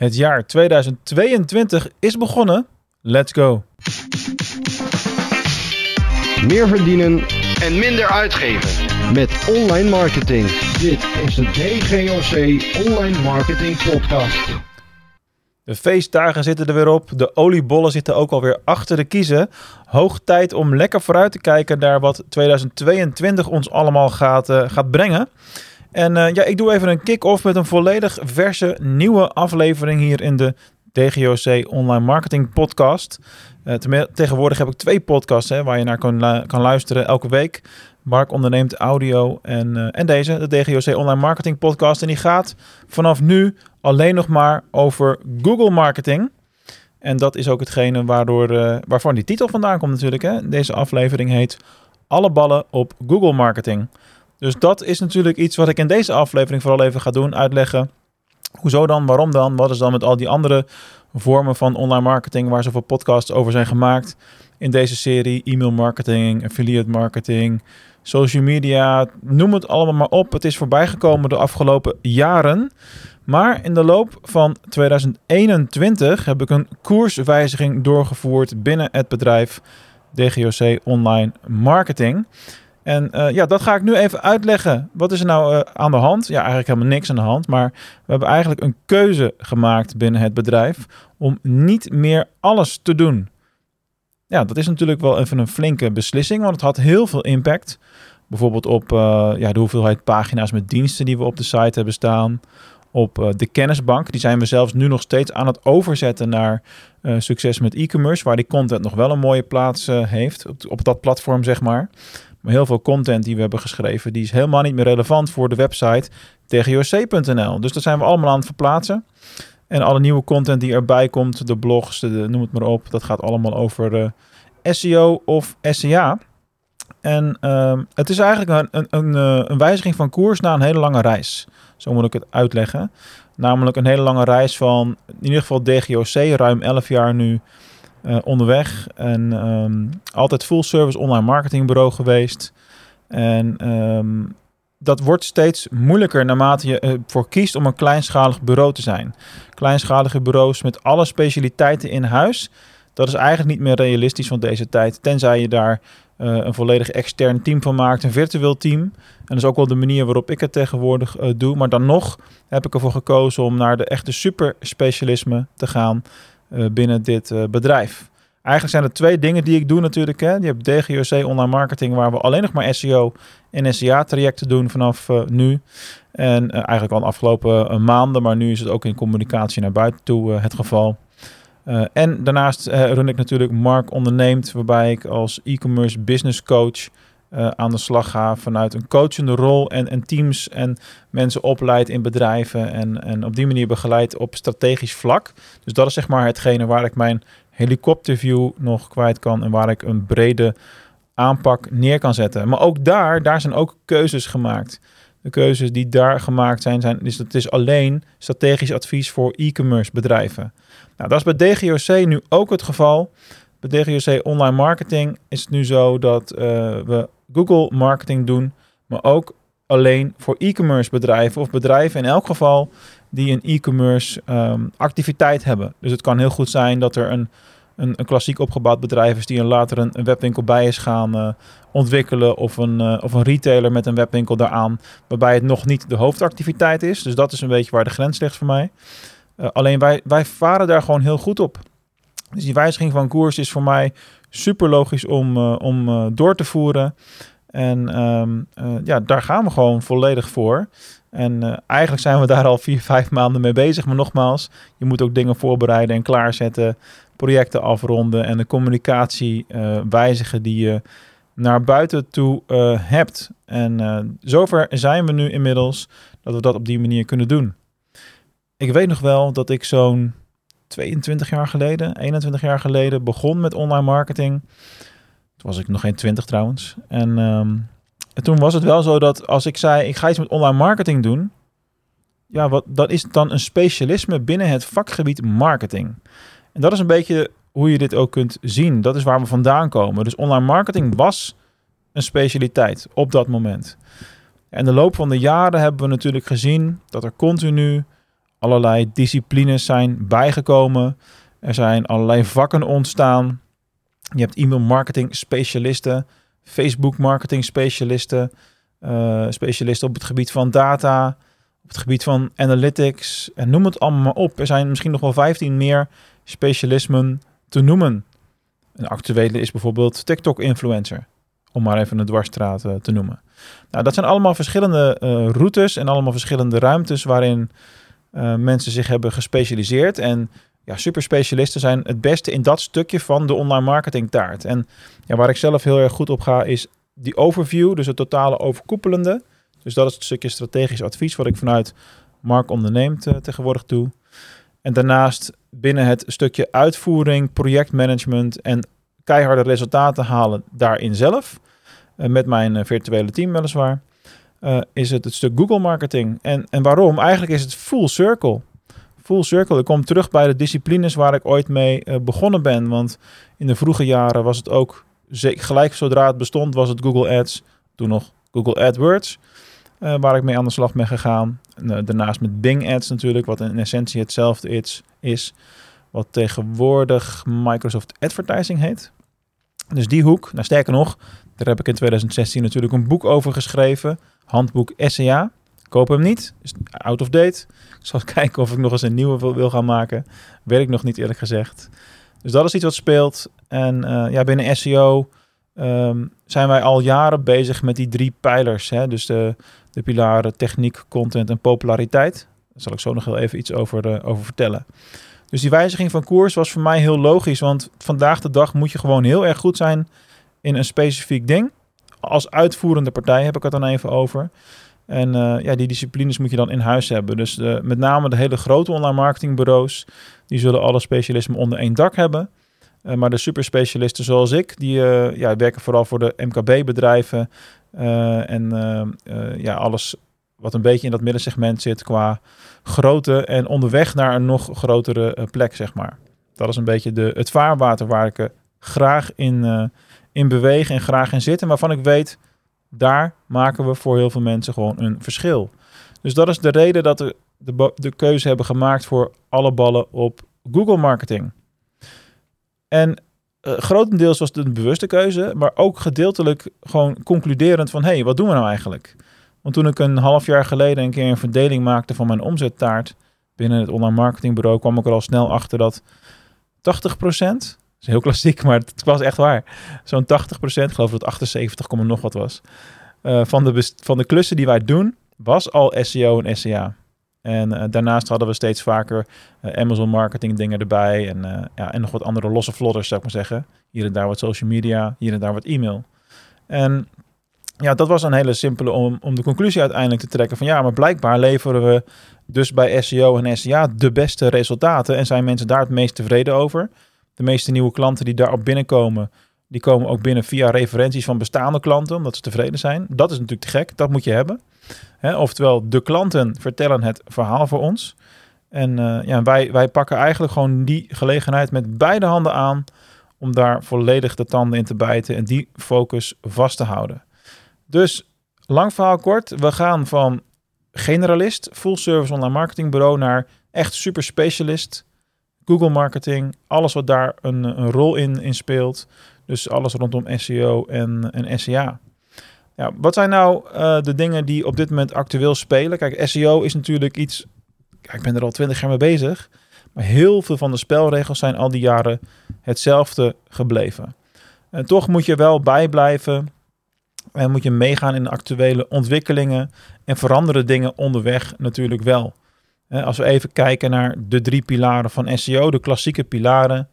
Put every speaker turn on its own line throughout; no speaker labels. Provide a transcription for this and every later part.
Het jaar 2022 is begonnen. Let's go.
Meer verdienen
en minder uitgeven.
met online marketing.
Dit is de DGOC Online Marketing Podcast.
De feestdagen zitten er weer op. De oliebollen zitten ook alweer achter de kiezen. Hoog tijd om lekker vooruit te kijken naar wat 2022 ons allemaal gaat, eh, gaat brengen. En eh, ja, ik doe even een kick-off met een volledig verse nieuwe aflevering hier in de DGOC Online Marketing Podcast. Eh, te- tegenwoordig heb ik twee podcasts hè, waar je naar kan, kan luisteren elke week. Mark onderneemt audio en, eh, en deze, de DGOC Online Marketing Podcast. En die gaat vanaf nu alleen nog maar over Google Marketing. En dat is ook hetgene waardoor, waarvan die titel vandaan komt natuurlijk. Hè? Deze aflevering heet Alle ballen op Google Marketing. Dus dat is natuurlijk iets wat ik in deze aflevering vooral even ga doen. Uitleggen hoezo dan, waarom dan, wat is dan met al die andere vormen van online marketing waar zoveel podcasts over zijn gemaakt in deze serie. E-mail marketing, affiliate marketing, social media, noem het allemaal maar op. Het is voorbijgekomen de afgelopen jaren. Maar in de loop van 2021 heb ik een koerswijziging doorgevoerd binnen het bedrijf DGOC Online Marketing. En eh, ja, dat ga ik nu even uitleggen. Wat is er nou eh, aan de hand? Ja, eigenlijk helemaal niks aan de hand. Maar we hebben eigenlijk een keuze gemaakt binnen het bedrijf om niet meer alles te doen. Ja, dat is natuurlijk wel even een flinke beslissing, want het had heel veel impact. Bijvoorbeeld op eh, ja, de hoeveelheid pagina's met diensten die we op de site hebben staan. Op de kennisbank. Die zijn we zelfs nu nog steeds aan het overzetten naar succes met e-commerce. Waar die content nog wel een mooie plaats heeft. Op dat platform, zeg maar. Maar heel veel content die we hebben geschreven, die is helemaal niet meer relevant voor de website tgoc.nl. Dus dat zijn we allemaal aan het verplaatsen. En alle nieuwe content die erbij komt, de blogs, de, noem het maar op, dat gaat allemaal over eh, SEO of SEA. En ehm, het is eigenlijk een, een, een, eh, een wijziging van koers na een hele lange reis. Zo moet ik het uitleggen. Namelijk een hele lange reis van in ieder geval DGOC, ruim 11 jaar nu eh, onderweg. En ehm, altijd full service online marketingbureau geweest. En ehm, dat wordt steeds moeilijker naarmate je ervoor kiest om een kleinschalig bureau te zijn. Kleinschalige bureaus met alle specialiteiten in huis. Dat is eigenlijk niet meer realistisch van deze tijd. Tenzij je daar eh, een volledig extern team van maakt, een virtueel team. En dat is ook wel de manier waarop ik het tegenwoordig eh, doe. Maar dan nog heb ik ervoor gekozen om naar de echte super specialisme te gaan eh, binnen dit eh, bedrijf. Eigenlijk zijn er twee dingen die ik doe natuurlijk. Hè. Je hebt DGOC online marketing waar we alleen nog maar SEO en SEA trajecten doen vanaf eh, nu. En eh, eigenlijk al de afgelopen eh, maanden, maar nu is het ook in communicatie naar buiten toe eh, het geval. Eh, en daarnaast eh, run ik natuurlijk Mark Onderneemt, waarbij ik als e-commerce business coach eh, aan de slag ga vanuit een coachende rol en, en teams en mensen opleid in bedrijven en, en op die manier begeleid op strategisch vlak. Dus dat is zeg maar hetgene waar ik mijn helikopterview nog kwijt kan en waar ik een brede aanpak neer kan zetten. Maar ook daar, daar zijn ook keuzes gemaakt. De keuzes die daar gemaakt zijn, zijn dus het is alleen strategisch advies voor e-commerce bedrijven. Nou, dat is bij DGOC nu ook het geval. Bij DGOC Online Marketing is het nu zo dat eh, we Google Marketing doen, maar ook alleen voor e-commerce bedrijven of bedrijven in elk geval die een e-commerce ehm, activiteit hebben. Dus het kan heel goed zijn dat er een, een, een klassiek opgebouwd bedrijf is die een later een, een webwinkel bij is gaan eh, ontwikkelen of een, eh, of een retailer met een webwinkel daaraan, waarbij het nog niet de hoofdactiviteit is. Dus dat is een beetje waar de grens ligt voor mij. Eh, alleen wij, wij varen daar gewoon heel goed op. Dus die wijziging van koers is voor mij super logisch om, eh, om eh, door te voeren. En ehm, eh, ja, daar gaan we gewoon volledig voor. En eigenlijk zijn we daar al vier, vijf maanden mee bezig. Maar nogmaals, je moet ook dingen voorbereiden en klaarzetten. Projecten afronden en de communicatie wijzigen die je naar buiten toe hebt. En zover zijn we nu inmiddels dat we dat op die manier kunnen doen. Ik weet nog wel dat ik zo'n 22 jaar geleden, 21 jaar geleden begon met online marketing. Toen was ik nog geen 20 trouwens. En, ehm, en toen was het wel zo dat als ik zei, ik ga iets met online marketing doen. Ja, wat, dat is dan een specialisme binnen het vakgebied marketing. En dat is een beetje hoe je dit ook kunt zien. Dat is waar we vandaan komen. Dus online marketing was een specialiteit op dat moment. En de loop van de jaren hebben we natuurlijk gezien dat er continu Allerlei disciplines zijn bijgekomen. Er zijn allerlei vakken ontstaan. Je hebt e-mail marketing specialisten, Facebook marketing specialisten, uh, specialisten op het gebied van data, op het gebied van analytics en noem het allemaal maar op. Er zijn misschien nog wel 15 meer specialismen te noemen. Een actuele is bijvoorbeeld TikTok-influencer, om maar even een dwarsstraat uh, te noemen. Nou, dat zijn allemaal verschillende uh, routes en allemaal verschillende ruimtes waarin uh, mensen zich hebben gespecialiseerd. En ja, superspecialisten zijn het beste in dat stukje van de online marketing taart. En ja, waar ik zelf heel erg goed op ga is die overview, dus het totale overkoepelende. Dus dat is het stukje strategisch advies wat ik vanuit Mark onderneemt uh, tegenwoordig doe. En daarnaast binnen het stukje uitvoering, projectmanagement en keiharde resultaten halen daarin zelf. Uh, met mijn virtuele team weliswaar. Is het het stuk Google marketing. En, en waarom? Eigenlijk is het full circle full circle. Ik kom terug bij de disciplines waar ik ooit mee uh, begonnen ben. Want in de vroege jaren was het ook, gelijk zodra het bestond, was het Google Ads. Toen nog Google AdWords, uh, waar ik mee aan de slag ben gegaan. Daarnaast met Bing Ads natuurlijk, wat in essentie hetzelfde is, is. Wat tegenwoordig Microsoft Advertising heet. Dus die hoek, nou sterker nog, daar heb ik in 2016 natuurlijk een boek over geschreven. Handboek SEA. Koop hem niet. Is out of date. Ik zal kijken of ik nog eens een nieuwe wil, gaan maken. Weet ik nog niet eerlijk gezegd. Dus dat is iets wat speelt. En uh, ja, binnen SEO um, zijn wij al jaren bezig met die drie pijlers. Hè? Dus de, de pilaren techniek, content en populariteit. Daar zal ik zo nog heel even iets over, uh, over vertellen. Dus die wijziging van koers was voor mij heel logisch. Want vandaag de dag moet je gewoon heel erg goed zijn in een specifiek ding. Als uitvoerende partij heb ik het dan even over. En uh, ja, die disciplines moet je dan in huis hebben. Dus met name de hele grote online marketingbureaus, die zullen alle specialismen onder één dak hebben. Uh, maar de superspecialisten zoals ik, die uh, ja, werken vooral voor de MKB-bedrijven. en ja, alles wat een beetje in dat middensegment zit qua grootte en onderweg naar een nog grotere plek, zeg maar. Dat is een beetje de, het vaarwater waar ik graag in, in beweeg en graag in zit. En waarvan ik weet daar maken we voor heel veel mensen gewoon een verschil. Dus dat is de reden dat we de, de keuze hebben gemaakt voor alle ballen op Google marketing. En uh, grotendeels was het een bewuste keuze, maar ook gedeeltelijk gewoon concluderend van hé, hey, wat doen we nou eigenlijk? Want toen ik een half jaar geleden een keer een verdeling maakte van mijn omzettaart binnen het online marketingbureau, kwam ik er al snel achter dat 80 is heel klassiek, maar het was echt waar. Zo'n 80%, ik geloof dat 78, nog wat was. Uh, van, de van de klussen die wij doen, was al SEO en SEA. En uh, daarnaast hadden we steeds vaker uh, Amazon marketing dingen erbij. En, ja, en nog wat andere losse vlodders, zou ik maar zeggen. Hier en daar wat social media, hier en daar wat e-mail. En ja, dat was een hele simpele om, om de conclusie uiteindelijk te trekken van ja, maar blijkbaar leveren we dus bij SEO en SEA de beste resultaten. En zijn mensen daar het meest tevreden over. De meeste nieuwe klanten die daarop binnenkomen, die komen ook binnen via referenties van bestaande klanten, omdat ze tevreden zijn. Dat is natuurlijk te gek, dat moet je hebben. He, oftewel, de klanten vertellen het verhaal voor ons. En uh, ja, wij, wij pakken eigenlijk gewoon die gelegenheid met beide handen aan om daar volledig de tanden in te bijten en die focus vast te houden. Dus lang verhaal kort, we gaan van generalist, full service online marketing bureau naar echt super specialist Google marketing, alles wat daar een, een rol in, speelt. Dus alles rondom SEO en, en SEA. Ja, wat zijn nou uh, de dingen die op dit moment actueel spelen? Kijk, SEO is natuurlijk iets. Ik ben er al twintig jaar mee bezig. Maar heel veel van de spelregels zijn al die jaren hetzelfde gebleven. En toch moet je wel bijblijven. En moet je meegaan in de actuele ontwikkelingen. En veranderen dingen onderweg natuurlijk wel. Als we even kijken naar de drie pilaren van SEO, de klassieke pilaren,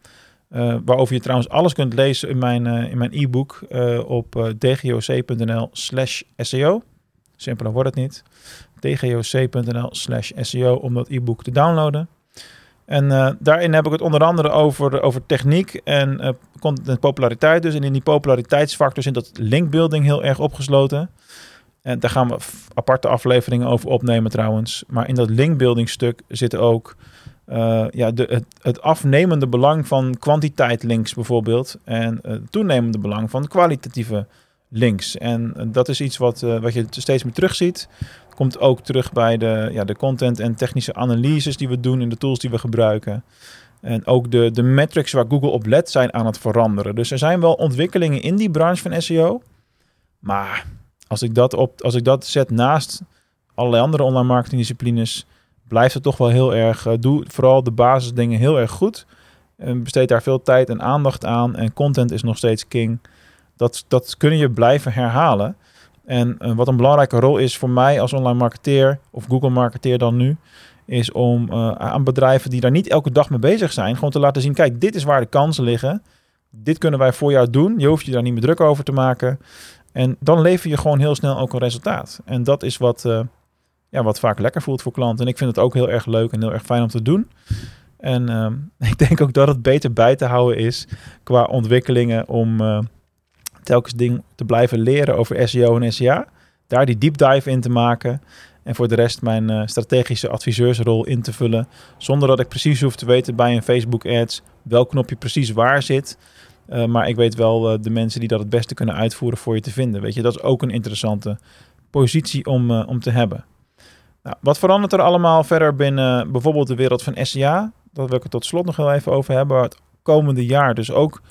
uh, waarover je trouwens alles kunt lezen in mijn uh, in mijn e-book uh, op dgoc.nl slash SEO. Simpeler wordt het niet. dgoc.nl slash SEO om dat e-book te downloaden. En daarin heb ik het onder andere over, over techniek en content populariteit. Dus en in die populariteitsfactor zit dat linkbuilding heel erg opgesloten. En daar gaan we aparte afleveringen over opnemen trouwens. Maar in dat linkbuilding stuk zit ook uh, ja, de, het, het, afnemende belang van kwantiteit links bijvoorbeeld. En het toenemende belang van kwalitatieve links. En eh, dat is iets wat, eh, wat je steeds meer terugziet. Komt ook terug bij de, ja, de content en technische analyses die we doen in de tools die we gebruiken. En ook de, de metrics waar Google op let zijn aan het veranderen. Dus er zijn wel ontwikkelingen in die branche van SEO. Maar als ik dat, op, als ik dat zet naast allerlei andere online marketing disciplines, blijft het toch wel heel erg. eh, doe vooral de basisdingen heel erg goed. En besteed daar veel tijd en aandacht aan. En content is nog steeds king. Dat, dat kun je blijven herhalen. En eh, wat een belangrijke rol is voor mij als online marketeer, of Google marketeer dan nu, is om eh, aan bedrijven die daar niet elke dag mee bezig zijn, gewoon te laten zien, kijk, dit is waar de kansen liggen. Dit kunnen wij voor jou doen. Je hoeft je daar niet meer druk over te maken. En dan lever je gewoon heel snel ook een resultaat. En dat is wat, eh, ja, wat vaak lekker voelt voor klanten. En ik vind het ook heel erg leuk en heel erg fijn om te doen. En ehm, ik denk ook dat het beter bij te houden is qua ontwikkelingen om eh, telkens ding te blijven leren over SEO en SEA. Daar die deep dive in te maken. En voor de rest mijn eh, strategische adviseursrol in te vullen. Zonder dat ik precies hoef te weten bij een Facebook ads welk knopje precies waar zit. Uh, maar ik weet wel uh, de mensen die dat het beste kunnen uitvoeren voor je te vinden. Weet je, dat is ook een interessante positie om, uh, om te hebben. Nou, wat verandert er allemaal verder binnen bijvoorbeeld de wereld van SEA? Dat wil ik het tot slot nog heel even over hebben. Waar het komende jaar dus ook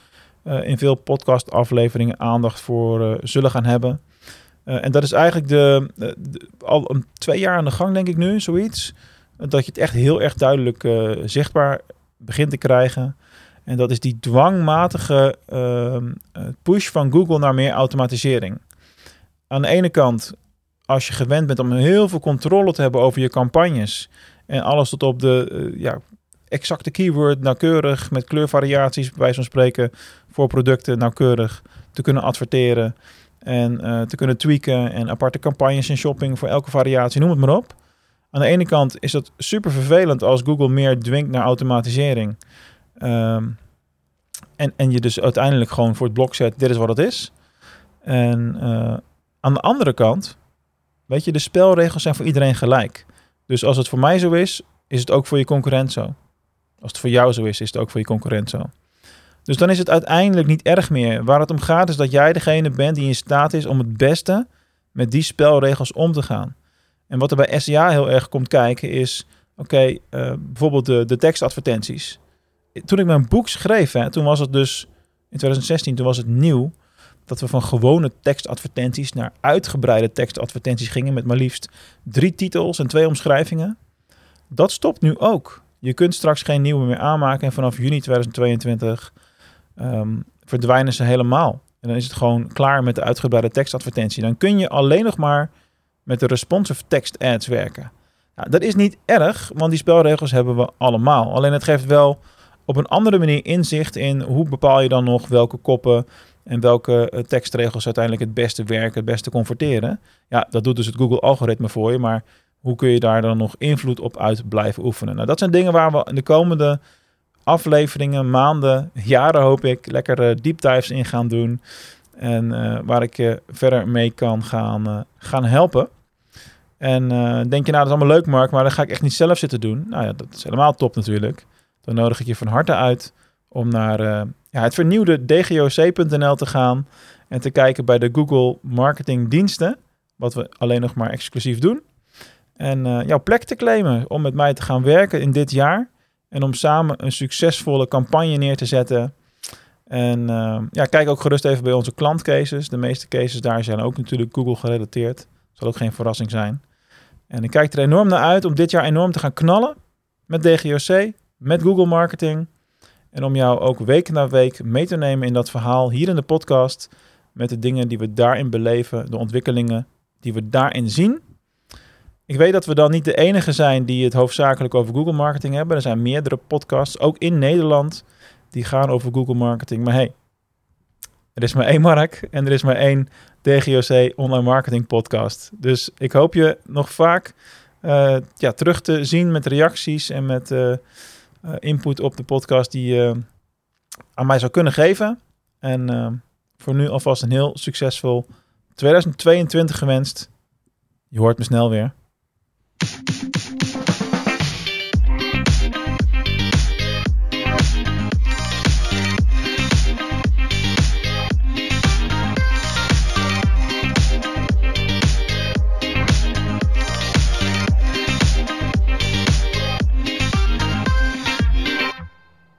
in veel podcast afleveringen aandacht voor zullen gaan hebben. En dat is eigenlijk de, al een, twee jaar aan de gang, denk ik nu, zoiets. Dat je het echt heel erg duidelijk zichtbaar begint te krijgen. En dat is die dwangmatige uh, push van Google naar meer automatisering. Aan de ene kant, als je gewend bent om heel veel controle te hebben over je campagnes en alles tot op de uh, ja, exacte keyword nauwkeurig met kleurvariaties, bij van spreken, voor producten nauwkeurig te kunnen adverteren en uh, te kunnen tweaken en aparte campagnes en shopping voor elke variatie, noem het maar op. Aan de ene kant is dat super vervelend als Google meer dwingt naar automatisering. Um, en, en je dus uiteindelijk gewoon voor het blok zet, dit is wat het is. En uh, aan de andere kant, weet je, de spelregels zijn voor iedereen gelijk. Dus als het voor mij zo is, is het ook voor je concurrent zo. Als het voor jou zo is, is het ook voor je concurrent zo. Dus dan is het uiteindelijk niet erg meer. Waar het om gaat is dat jij degene bent die in staat is om het beste met die spelregels om te gaan. En wat er bij SEA heel erg komt kijken is, oké, uh, bijvoorbeeld de, de tekstadvertenties. Toen ik mijn boek schreef, hè, toen was het dus in 2016, toen was het nieuw dat we van gewone tekstadvertenties naar uitgebreide tekstadvertenties gingen met maar liefst drie titels en twee omschrijvingen. Dat stopt nu ook. Je kunt straks geen nieuwe meer aanmaken en vanaf juni 2022 um, verdwijnen ze helemaal. En dan is het gewoon klaar met de uitgebreide tekstadvertentie. Dan kun je alleen nog maar met de responsive text ads werken. Nou, dat is niet erg, want die spelregels hebben we allemaal. Alleen het geeft wel op een andere manier inzicht in hoe bepaal je dan nog welke koppen en welke uh, tekstregels uiteindelijk het beste werken, het beste converteren. Ja, dat doet dus het Google-algoritme voor je, maar hoe kun je daar dan nog invloed op uit blijven oefenen? Nou, dat zijn dingen waar we in de komende afleveringen, maanden, jaren hoop ik, lekker uh, deep dives in gaan doen. En uh, waar ik je verder mee kan gaan, gaan helpen. En denk je, nou dat is allemaal leuk Mark, maar dat ga ik echt niet zelf zitten doen. Nou ja, dat is helemaal top natuurlijk. Dan nodig ik je van harte uit om naar ja, het vernieuwde dgoc.nl te gaan. En te kijken bij de Google Marketing Diensten. Wat we alleen nog maar exclusief doen. En uh, jouw plek te claimen om met mij te gaan werken in dit jaar. En om samen een succesvolle campagne neer te zetten. En uh, ja, kijk ook gerust even bij onze klantcases. De meeste cases daar zijn ook natuurlijk Google gerelateerd. Zal ook geen verrassing zijn. En ik kijk er enorm naar uit om dit jaar enorm te gaan knallen. Met DGOC, met Google Marketing. En om jou ook week na week mee te nemen in dat verhaal hier in de podcast. Met de dingen die we daarin beleven, de ontwikkelingen die we daarin zien. Ik weet dat we dan niet de enige zijn die het hoofdzakelijk over Google marketing hebben. Er zijn meerdere podcasts, ook in Nederland, die gaan over Google marketing. Maar hey, er is maar één Mark en er is maar één DGOC online marketing podcast. Dus ik hoop je nog vaak uh, ja, terug te zien met reacties en met uh, input op de podcast die je aan mij zou kunnen geven. En voor nu alvast een heel succesvol 2022 gewenst. Je hoort me snel weer.